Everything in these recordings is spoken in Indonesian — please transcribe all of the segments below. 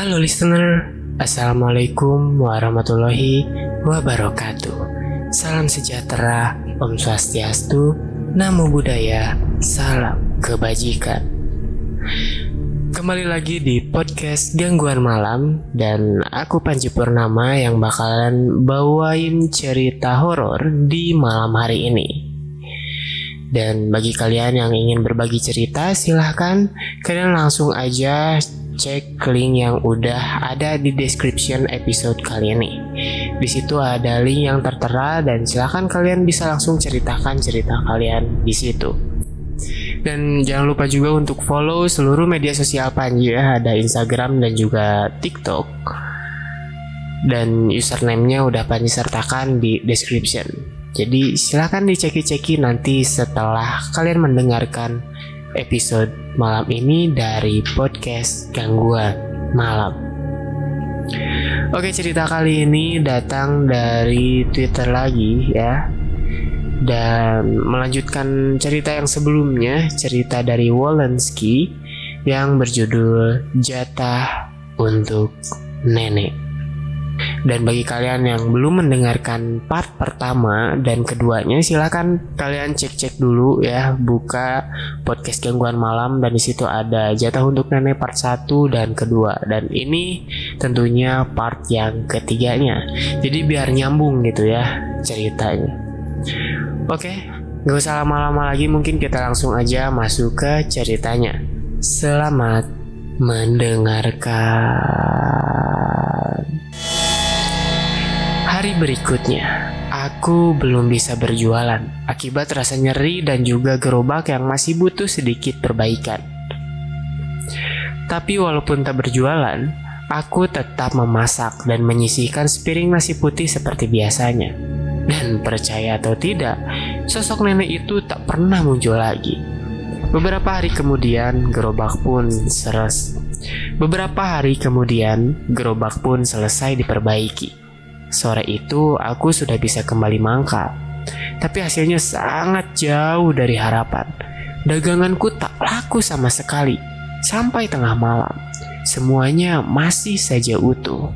Halo listener, Assalamualaikum warahmatullahi wabarakatuh. Salam sejahtera, Om Swastiastu, Namo Buddhaya, Salam Kebajikan. Kembali lagi di podcast Gangguan Malam dan aku Panji Purnama yang bakalan bawain cerita horor di malam hari ini. Dan bagi kalian yang ingin berbagi cerita, silahkan kalian langsung aja cek link yang udah ada di description episode kali ini. Di situ ada link yang tertera dan silahkan kalian bisa langsung ceritakan cerita kalian di situ. Dan jangan lupa juga untuk follow seluruh media sosial Panji ya, ada Instagram dan juga TikTok. Dan username-nya udah Panji sertakan di description. Jadi silahkan diceki-ceki nanti setelah kalian mendengarkan episode malam ini dari podcast Gangguan Malam. Oke cerita kali ini datang dari Twitter lagi ya dan melanjutkan cerita yang sebelumnya cerita dari Walensky yang berjudul Jatah untuk Nenek. Dan bagi kalian yang belum mendengarkan part pertama dan keduanya, silahkan kalian cek-cek dulu ya, buka podcast gangguan malam dan di situ ada jatah untuk nenek part 1 dan kedua. Dan ini tentunya part yang ketiganya. Jadi biar nyambung gitu ya ceritanya. Oke, gak usah lama-lama lagi, mungkin kita langsung aja masuk ke ceritanya. Selamat mendengarkan. Hari berikutnya, aku belum bisa berjualan akibat rasa nyeri dan juga gerobak yang masih butuh sedikit perbaikan. Tapi walaupun tak berjualan, aku tetap memasak dan menyisihkan sepiring nasi putih seperti biasanya. Dan percaya atau tidak, sosok nenek itu tak pernah muncul lagi. Beberapa hari kemudian, gerobak pun seres. Beberapa hari kemudian, gerobak pun selesai diperbaiki. Sore itu aku sudah bisa kembali mangkal. Tapi hasilnya sangat jauh dari harapan. Daganganku tak laku sama sekali. Sampai tengah malam, semuanya masih saja utuh.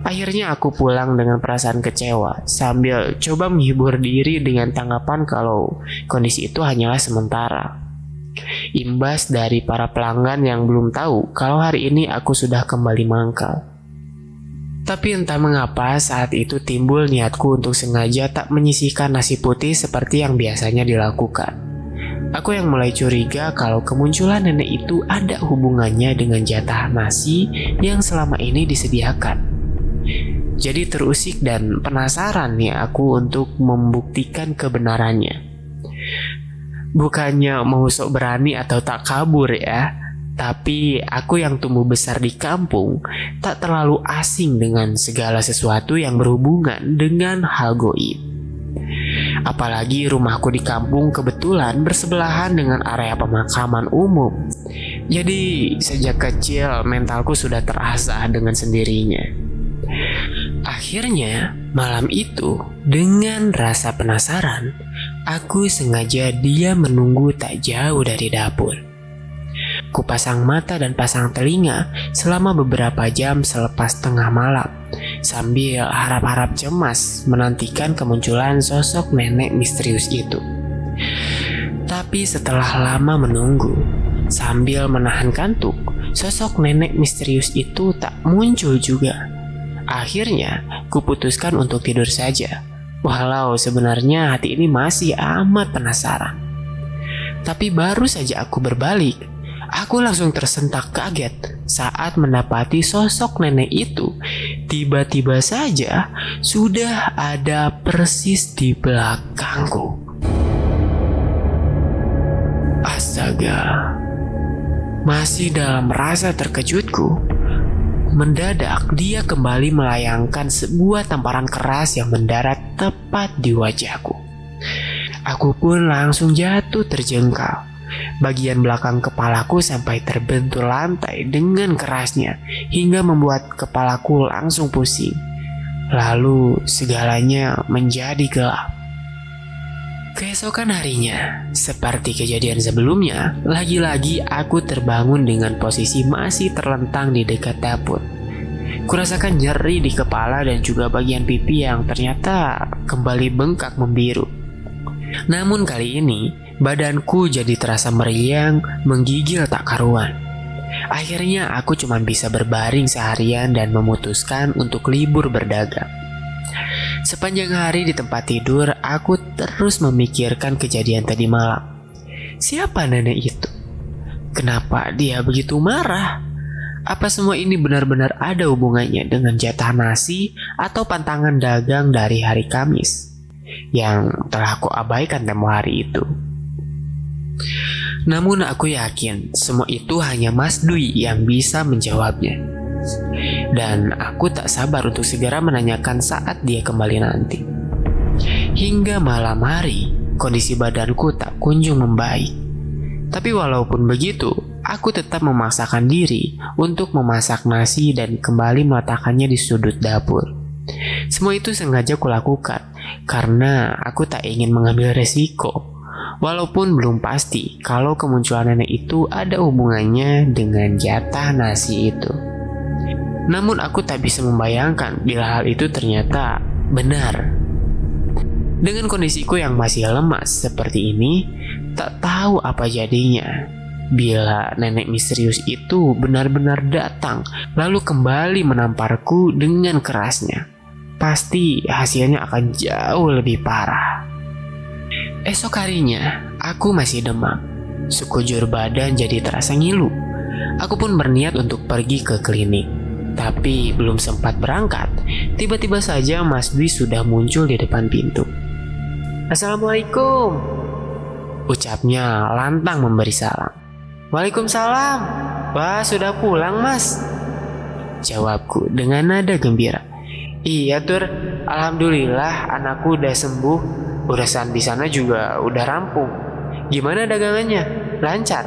Akhirnya aku pulang dengan perasaan kecewa sambil coba menghibur diri dengan tanggapan kalau kondisi itu hanyalah sementara. Imbas dari para pelanggan yang belum tahu kalau hari ini aku sudah kembali mangkal. Tapi entah mengapa saat itu timbul niatku untuk sengaja tak menyisihkan nasi putih seperti yang biasanya dilakukan. Aku yang mulai curiga kalau kemunculan nenek itu ada hubungannya dengan jatah nasi yang selama ini disediakan. Jadi terusik dan penasaran nih aku untuk membuktikan kebenarannya. Bukannya mau sok berani atau tak kabur ya, tapi aku yang tumbuh besar di kampung tak terlalu asing dengan segala sesuatu yang berhubungan dengan hal goib. Apalagi rumahku di kampung kebetulan bersebelahan dengan area pemakaman umum. Jadi sejak kecil mentalku sudah terasa dengan sendirinya. Akhirnya malam itu dengan rasa penasaran, aku sengaja dia menunggu tak jauh dari dapur. Kupasang mata dan pasang telinga selama beberapa jam selepas tengah malam, sambil harap-harap cemas menantikan kemunculan sosok nenek misterius itu. Tapi setelah lama menunggu, sambil menahan kantuk, sosok nenek misterius itu tak muncul juga. Akhirnya, kuputuskan untuk tidur saja. Walau sebenarnya hati ini masih amat penasaran. Tapi baru saja aku berbalik, Aku langsung tersentak kaget saat mendapati sosok nenek itu tiba-tiba saja sudah ada persis di belakangku. Astaga, masih dalam rasa terkejutku, mendadak dia kembali melayangkan sebuah tamparan keras yang mendarat tepat di wajahku. Aku pun langsung jatuh terjengkal. Bagian belakang kepalaku sampai terbentur lantai dengan kerasnya hingga membuat kepalaku langsung pusing. Lalu segalanya menjadi gelap. Keesokan harinya, seperti kejadian sebelumnya, lagi-lagi aku terbangun dengan posisi masih terlentang di dekat dapur. Kurasakan nyeri di kepala dan juga bagian pipi yang ternyata kembali bengkak membiru. Namun kali ini, badanku jadi terasa meriang, menggigil tak karuan. Akhirnya aku cuma bisa berbaring seharian dan memutuskan untuk libur berdagang. Sepanjang hari di tempat tidur, aku terus memikirkan kejadian tadi malam. Siapa nenek itu? Kenapa dia begitu marah? Apa semua ini benar-benar ada hubungannya dengan jatah nasi atau pantangan dagang dari hari Kamis yang telah aku abaikan tempo hari itu? Namun aku yakin semua itu hanya Mas Dwi yang bisa menjawabnya. Dan aku tak sabar untuk segera menanyakan saat dia kembali nanti. Hingga malam hari, kondisi badanku tak kunjung membaik. Tapi walaupun begitu, aku tetap memaksakan diri untuk memasak nasi dan kembali meletakkannya di sudut dapur. Semua itu sengaja kulakukan karena aku tak ingin mengambil resiko. Walaupun belum pasti kalau kemunculan nenek itu ada hubungannya dengan jatah nasi itu. Namun aku tak bisa membayangkan bila hal itu ternyata benar. Dengan kondisiku yang masih lemas seperti ini, tak tahu apa jadinya. Bila nenek misterius itu benar-benar datang, lalu kembali menamparku dengan kerasnya, pasti hasilnya akan jauh lebih parah. Esok harinya, aku masih demam. Sekujur badan jadi terasa ngilu. Aku pun berniat untuk pergi ke klinik. Tapi belum sempat berangkat, tiba-tiba saja Mas Dwi sudah muncul di depan pintu. Assalamualaikum, ucapnya lantang memberi salam. Waalaikumsalam, wah sudah pulang mas. Jawabku dengan nada gembira. Iya tur, alhamdulillah anakku udah sembuh. Urusan di sana juga udah rampung. Gimana dagangannya? Lancar?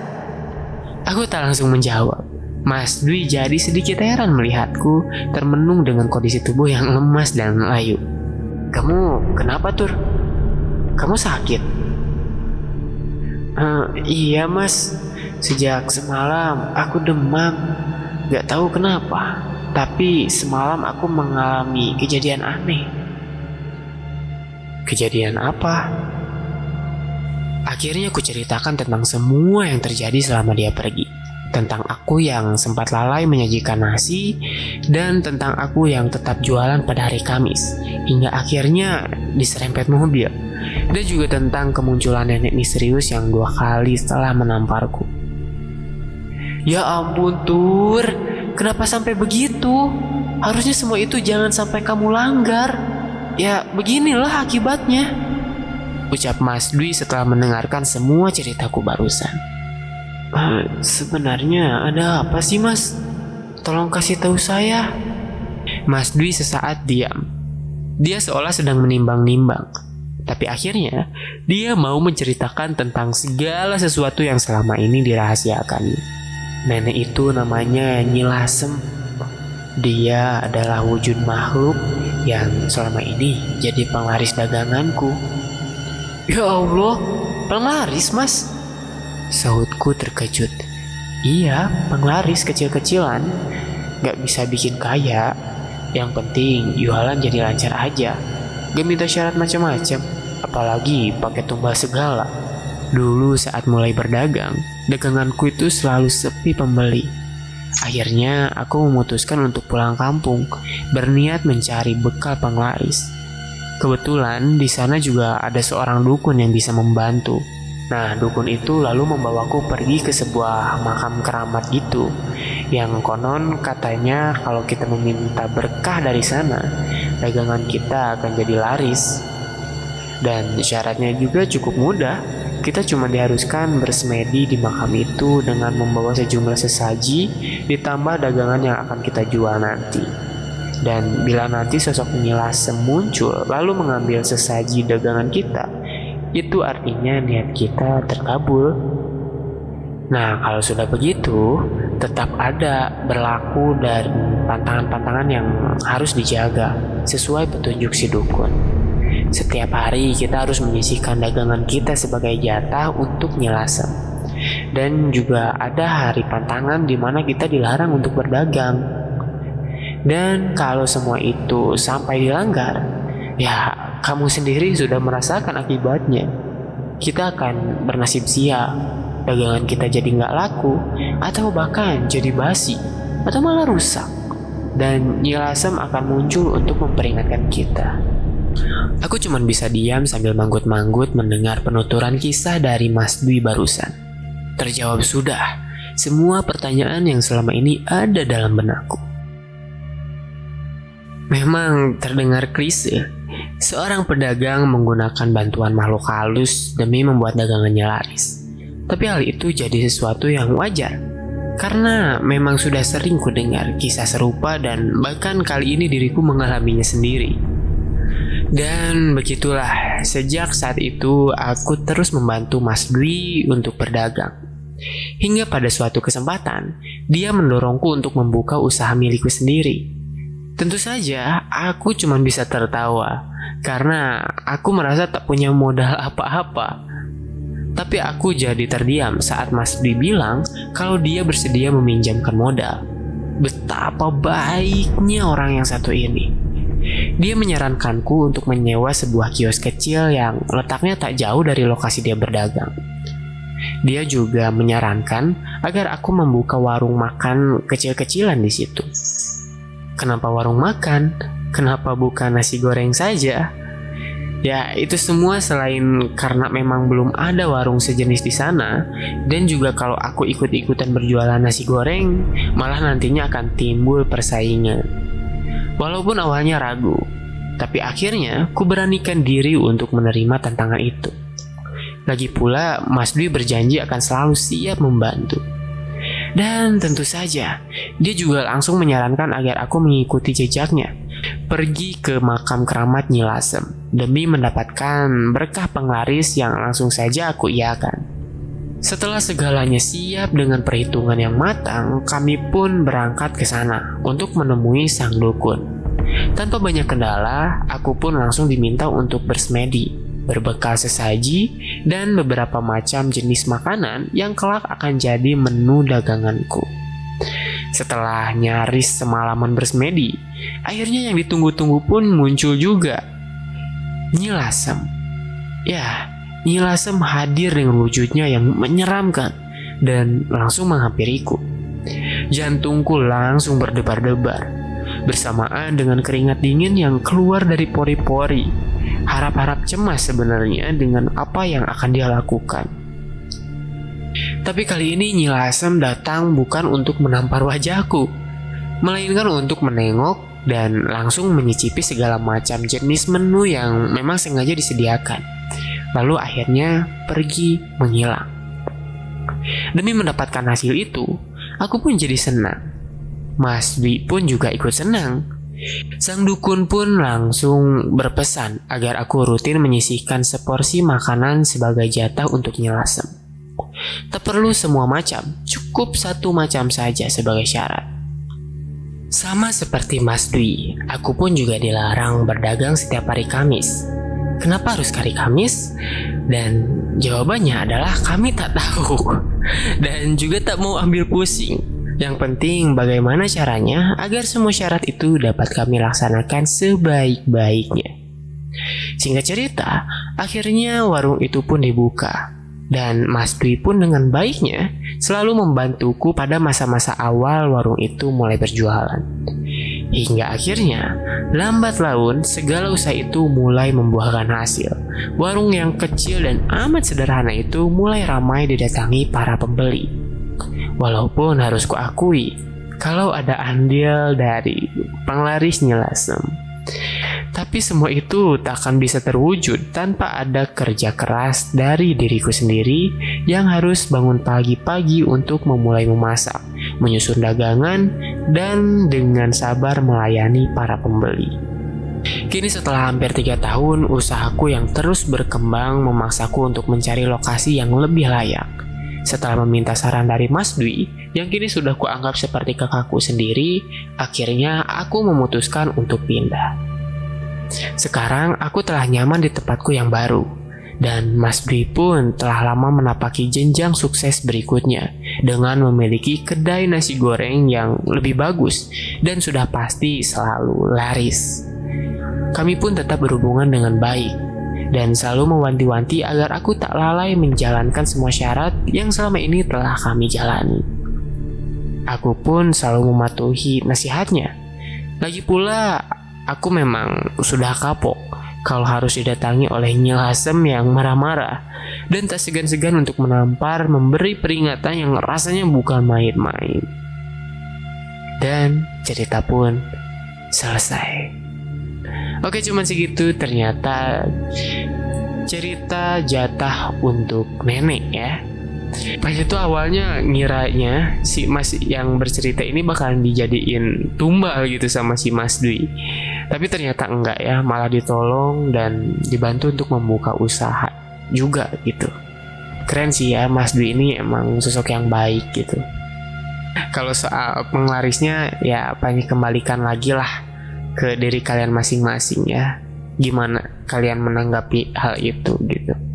Aku tak langsung menjawab. Mas Dwi jadi sedikit heran melihatku termenung dengan kondisi tubuh yang lemas dan layu. Kamu kenapa, Tur? Kamu sakit? Uh, iya, Mas. Sejak semalam aku demam. Gak tahu kenapa. Tapi semalam aku mengalami kejadian aneh. Kejadian apa? Akhirnya aku ceritakan tentang semua yang terjadi selama dia pergi tentang aku yang sempat lalai menyajikan nasi, dan tentang aku yang tetap jualan pada hari Kamis, hingga akhirnya diserempet mobil, dan juga tentang kemunculan nenek misterius yang dua kali setelah menamparku. Ya ampun Tur, kenapa sampai begitu? Harusnya semua itu jangan sampai kamu langgar. Ya beginilah akibatnya. Ucap Mas Dwi setelah mendengarkan semua ceritaku barusan. Uh, sebenarnya ada apa sih mas? Tolong kasih tahu saya. Mas Dwi sesaat diam. Dia seolah sedang menimbang-nimbang. Tapi akhirnya dia mau menceritakan tentang segala sesuatu yang selama ini dirahasiakan. Nenek itu namanya Nyilasem. Dia adalah wujud makhluk yang selama ini jadi penglaris daganganku. Ya Allah, penglaris mas? Sahutku terkejut. Iya, penglaris kecil-kecilan. Gak bisa bikin kaya. Yang penting jualan jadi lancar aja. Gak minta syarat macam-macam. Apalagi pakai tumbal segala. Dulu saat mulai berdagang, daganganku itu selalu sepi pembeli. Akhirnya aku memutuskan untuk pulang kampung, berniat mencari bekal penglaris. Kebetulan di sana juga ada seorang dukun yang bisa membantu. Nah, dukun itu lalu membawaku pergi ke sebuah makam keramat gitu. Yang konon katanya kalau kita meminta berkah dari sana, dagangan kita akan jadi laris. Dan syaratnya juga cukup mudah. Kita cuma diharuskan bersemedi di makam itu dengan membawa sejumlah sesaji ditambah dagangan yang akan kita jual nanti. Dan bila nanti sosok penjelas muncul lalu mengambil sesaji dagangan kita, itu artinya niat kita terkabul. Nah, kalau sudah begitu, tetap ada berlaku dan pantangan-pantangan yang harus dijaga sesuai petunjuk si dukun. Setiap hari kita harus menyisihkan dagangan kita sebagai jatah untuk nyelasem. Dan juga ada hari pantangan di mana kita dilarang untuk berdagang. Dan kalau semua itu sampai dilanggar, ya kamu sendiri sudah merasakan akibatnya. Kita akan bernasib sial, dagangan kita jadi nggak laku, atau bahkan jadi basi, atau malah rusak. Dan Nyilasem akan muncul untuk memperingatkan kita. Aku cuma bisa diam sambil manggut-manggut mendengar penuturan kisah dari Mas Dwi barusan. Terjawab sudah semua pertanyaan yang selama ini ada dalam benakku. Memang terdengar klise, seorang pedagang menggunakan bantuan makhluk halus demi membuat dagangannya laris. Tapi hal itu jadi sesuatu yang wajar, karena memang sudah sering ku dengar kisah serupa dan bahkan kali ini diriku mengalaminya sendiri. Dan begitulah, sejak saat itu aku terus membantu Mas Dwi untuk berdagang. Hingga pada suatu kesempatan, dia mendorongku untuk membuka usaha milikku sendiri. Tentu saja, aku cuma bisa tertawa karena aku merasa tak punya modal apa-apa. Tapi aku jadi terdiam saat Mas Dwi bilang kalau dia bersedia meminjamkan modal. Betapa baiknya orang yang satu ini. Dia menyarankanku untuk menyewa sebuah kios kecil yang letaknya tak jauh dari lokasi dia berdagang. Dia juga menyarankan agar aku membuka warung makan kecil-kecilan di situ. Kenapa warung makan? Kenapa bukan nasi goreng saja? Ya, itu semua selain karena memang belum ada warung sejenis di sana, dan juga kalau aku ikut-ikutan berjualan nasi goreng, malah nantinya akan timbul persaingan. Walaupun awalnya ragu, tapi akhirnya ku beranikan diri untuk menerima tantangan itu. Lagi pula, Mas Dwi berjanji akan selalu siap membantu. Dan tentu saja, dia juga langsung menyarankan agar aku mengikuti jejaknya, pergi ke makam keramat Nyilasem demi mendapatkan berkah penglaris yang langsung saja aku iakan. Setelah segalanya siap dengan perhitungan yang matang, kami pun berangkat ke sana untuk menemui sang dukun. Tanpa banyak kendala, aku pun langsung diminta untuk bersemedi, berbekal sesaji, dan beberapa macam jenis makanan yang kelak akan jadi menu daganganku. Setelah nyaris semalaman bersemedi, akhirnya yang ditunggu-tunggu pun muncul juga. Nyilasem. Ya, Nyilasem hadir dengan wujudnya yang menyeramkan dan langsung menghampiriku. Jantungku langsung berdebar-debar, bersamaan dengan keringat dingin yang keluar dari pori-pori. Harap-harap cemas sebenarnya dengan apa yang akan dia lakukan. Tapi kali ini Nyilasem datang bukan untuk menampar wajahku, melainkan untuk menengok dan langsung menyicipi segala macam jenis menu yang memang sengaja disediakan lalu akhirnya pergi menghilang. Demi mendapatkan hasil itu, aku pun jadi senang. Mas Dwi pun juga ikut senang. Sang dukun pun langsung berpesan agar aku rutin menyisihkan seporsi makanan sebagai jatah untuk nyelasem. Tak perlu semua macam, cukup satu macam saja sebagai syarat. Sama seperti Mas Dwi, aku pun juga dilarang berdagang setiap hari Kamis. Kenapa harus hari Kamis? Dan jawabannya adalah kami tak tahu dan juga tak mau ambil pusing. Yang penting bagaimana caranya agar semua syarat itu dapat kami laksanakan sebaik-baiknya. Singkat cerita, akhirnya warung itu pun dibuka. Dan Mas Dwi pun dengan baiknya selalu membantuku pada masa-masa awal warung itu mulai berjualan. Hingga akhirnya, lambat laun segala usaha itu mulai membuahkan hasil. Warung yang kecil dan amat sederhana itu mulai ramai didatangi para pembeli. Walaupun harus kuakui, kalau ada andil dari penglaris nyelasem. Tapi semua itu tak akan bisa terwujud tanpa ada kerja keras dari diriku sendiri yang harus bangun pagi-pagi untuk memulai memasak, menyusun dagangan, dan dengan sabar melayani para pembeli. Kini setelah hampir tiga tahun, usahaku yang terus berkembang memaksaku untuk mencari lokasi yang lebih layak. Setelah meminta saran dari Mas Dwi, yang kini sudah kuanggap seperti kakakku sendiri, akhirnya aku memutuskan untuk pindah. Sekarang aku telah nyaman di tempatku yang baru. Dan Mas Dwi pun telah lama menapaki jenjang sukses berikutnya dengan memiliki kedai nasi goreng yang lebih bagus dan sudah pasti selalu laris. Kami pun tetap berhubungan dengan baik dan selalu mewanti-wanti agar aku tak lalai menjalankan semua syarat yang selama ini telah kami jalani. Aku pun selalu mematuhi nasihatnya. Lagi pula, aku memang sudah kapok kalau harus didatangi oleh Nyil Hasem yang marah-marah dan tak segan-segan untuk menampar memberi peringatan yang rasanya bukan main-main. Dan cerita pun selesai. Oke cuman segitu ternyata cerita jatah untuk nenek ya. Pas itu awalnya ngiranya si Mas yang bercerita ini bakalan dijadiin tumbal gitu sama si Mas Dwi. Tapi ternyata enggak ya, malah ditolong dan dibantu untuk membuka usaha juga gitu. Keren sih ya Mas Dwi ini emang sosok yang baik gitu. Kalau soal penglarisnya ya pengen kembalikan lagi lah ke diri kalian masing-masing ya. Gimana kalian menanggapi hal itu gitu.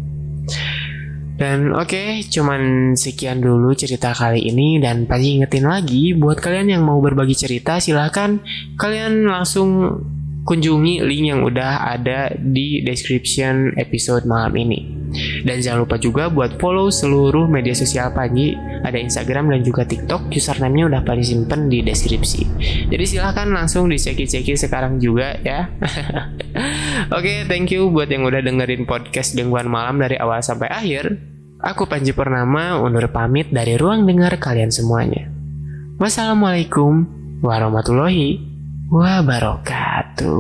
Dan oke, okay, cuman sekian dulu cerita kali ini dan pasti ingetin lagi buat kalian yang mau berbagi cerita silahkan kalian langsung kunjungi link yang udah ada di description episode malam ini. Dan jangan lupa juga buat follow seluruh media sosial Panji, ada Instagram dan juga TikTok, username-nya udah paling simpen di deskripsi. Jadi silahkan langsung diceki-ceki sekarang juga ya. Oke, okay, thank you buat yang udah dengerin podcast Gangguan Malam dari awal sampai akhir. Aku Panji Purnama undur pamit dari ruang dengar kalian semuanya. Wassalamualaikum warahmatullahi wabarakatuh.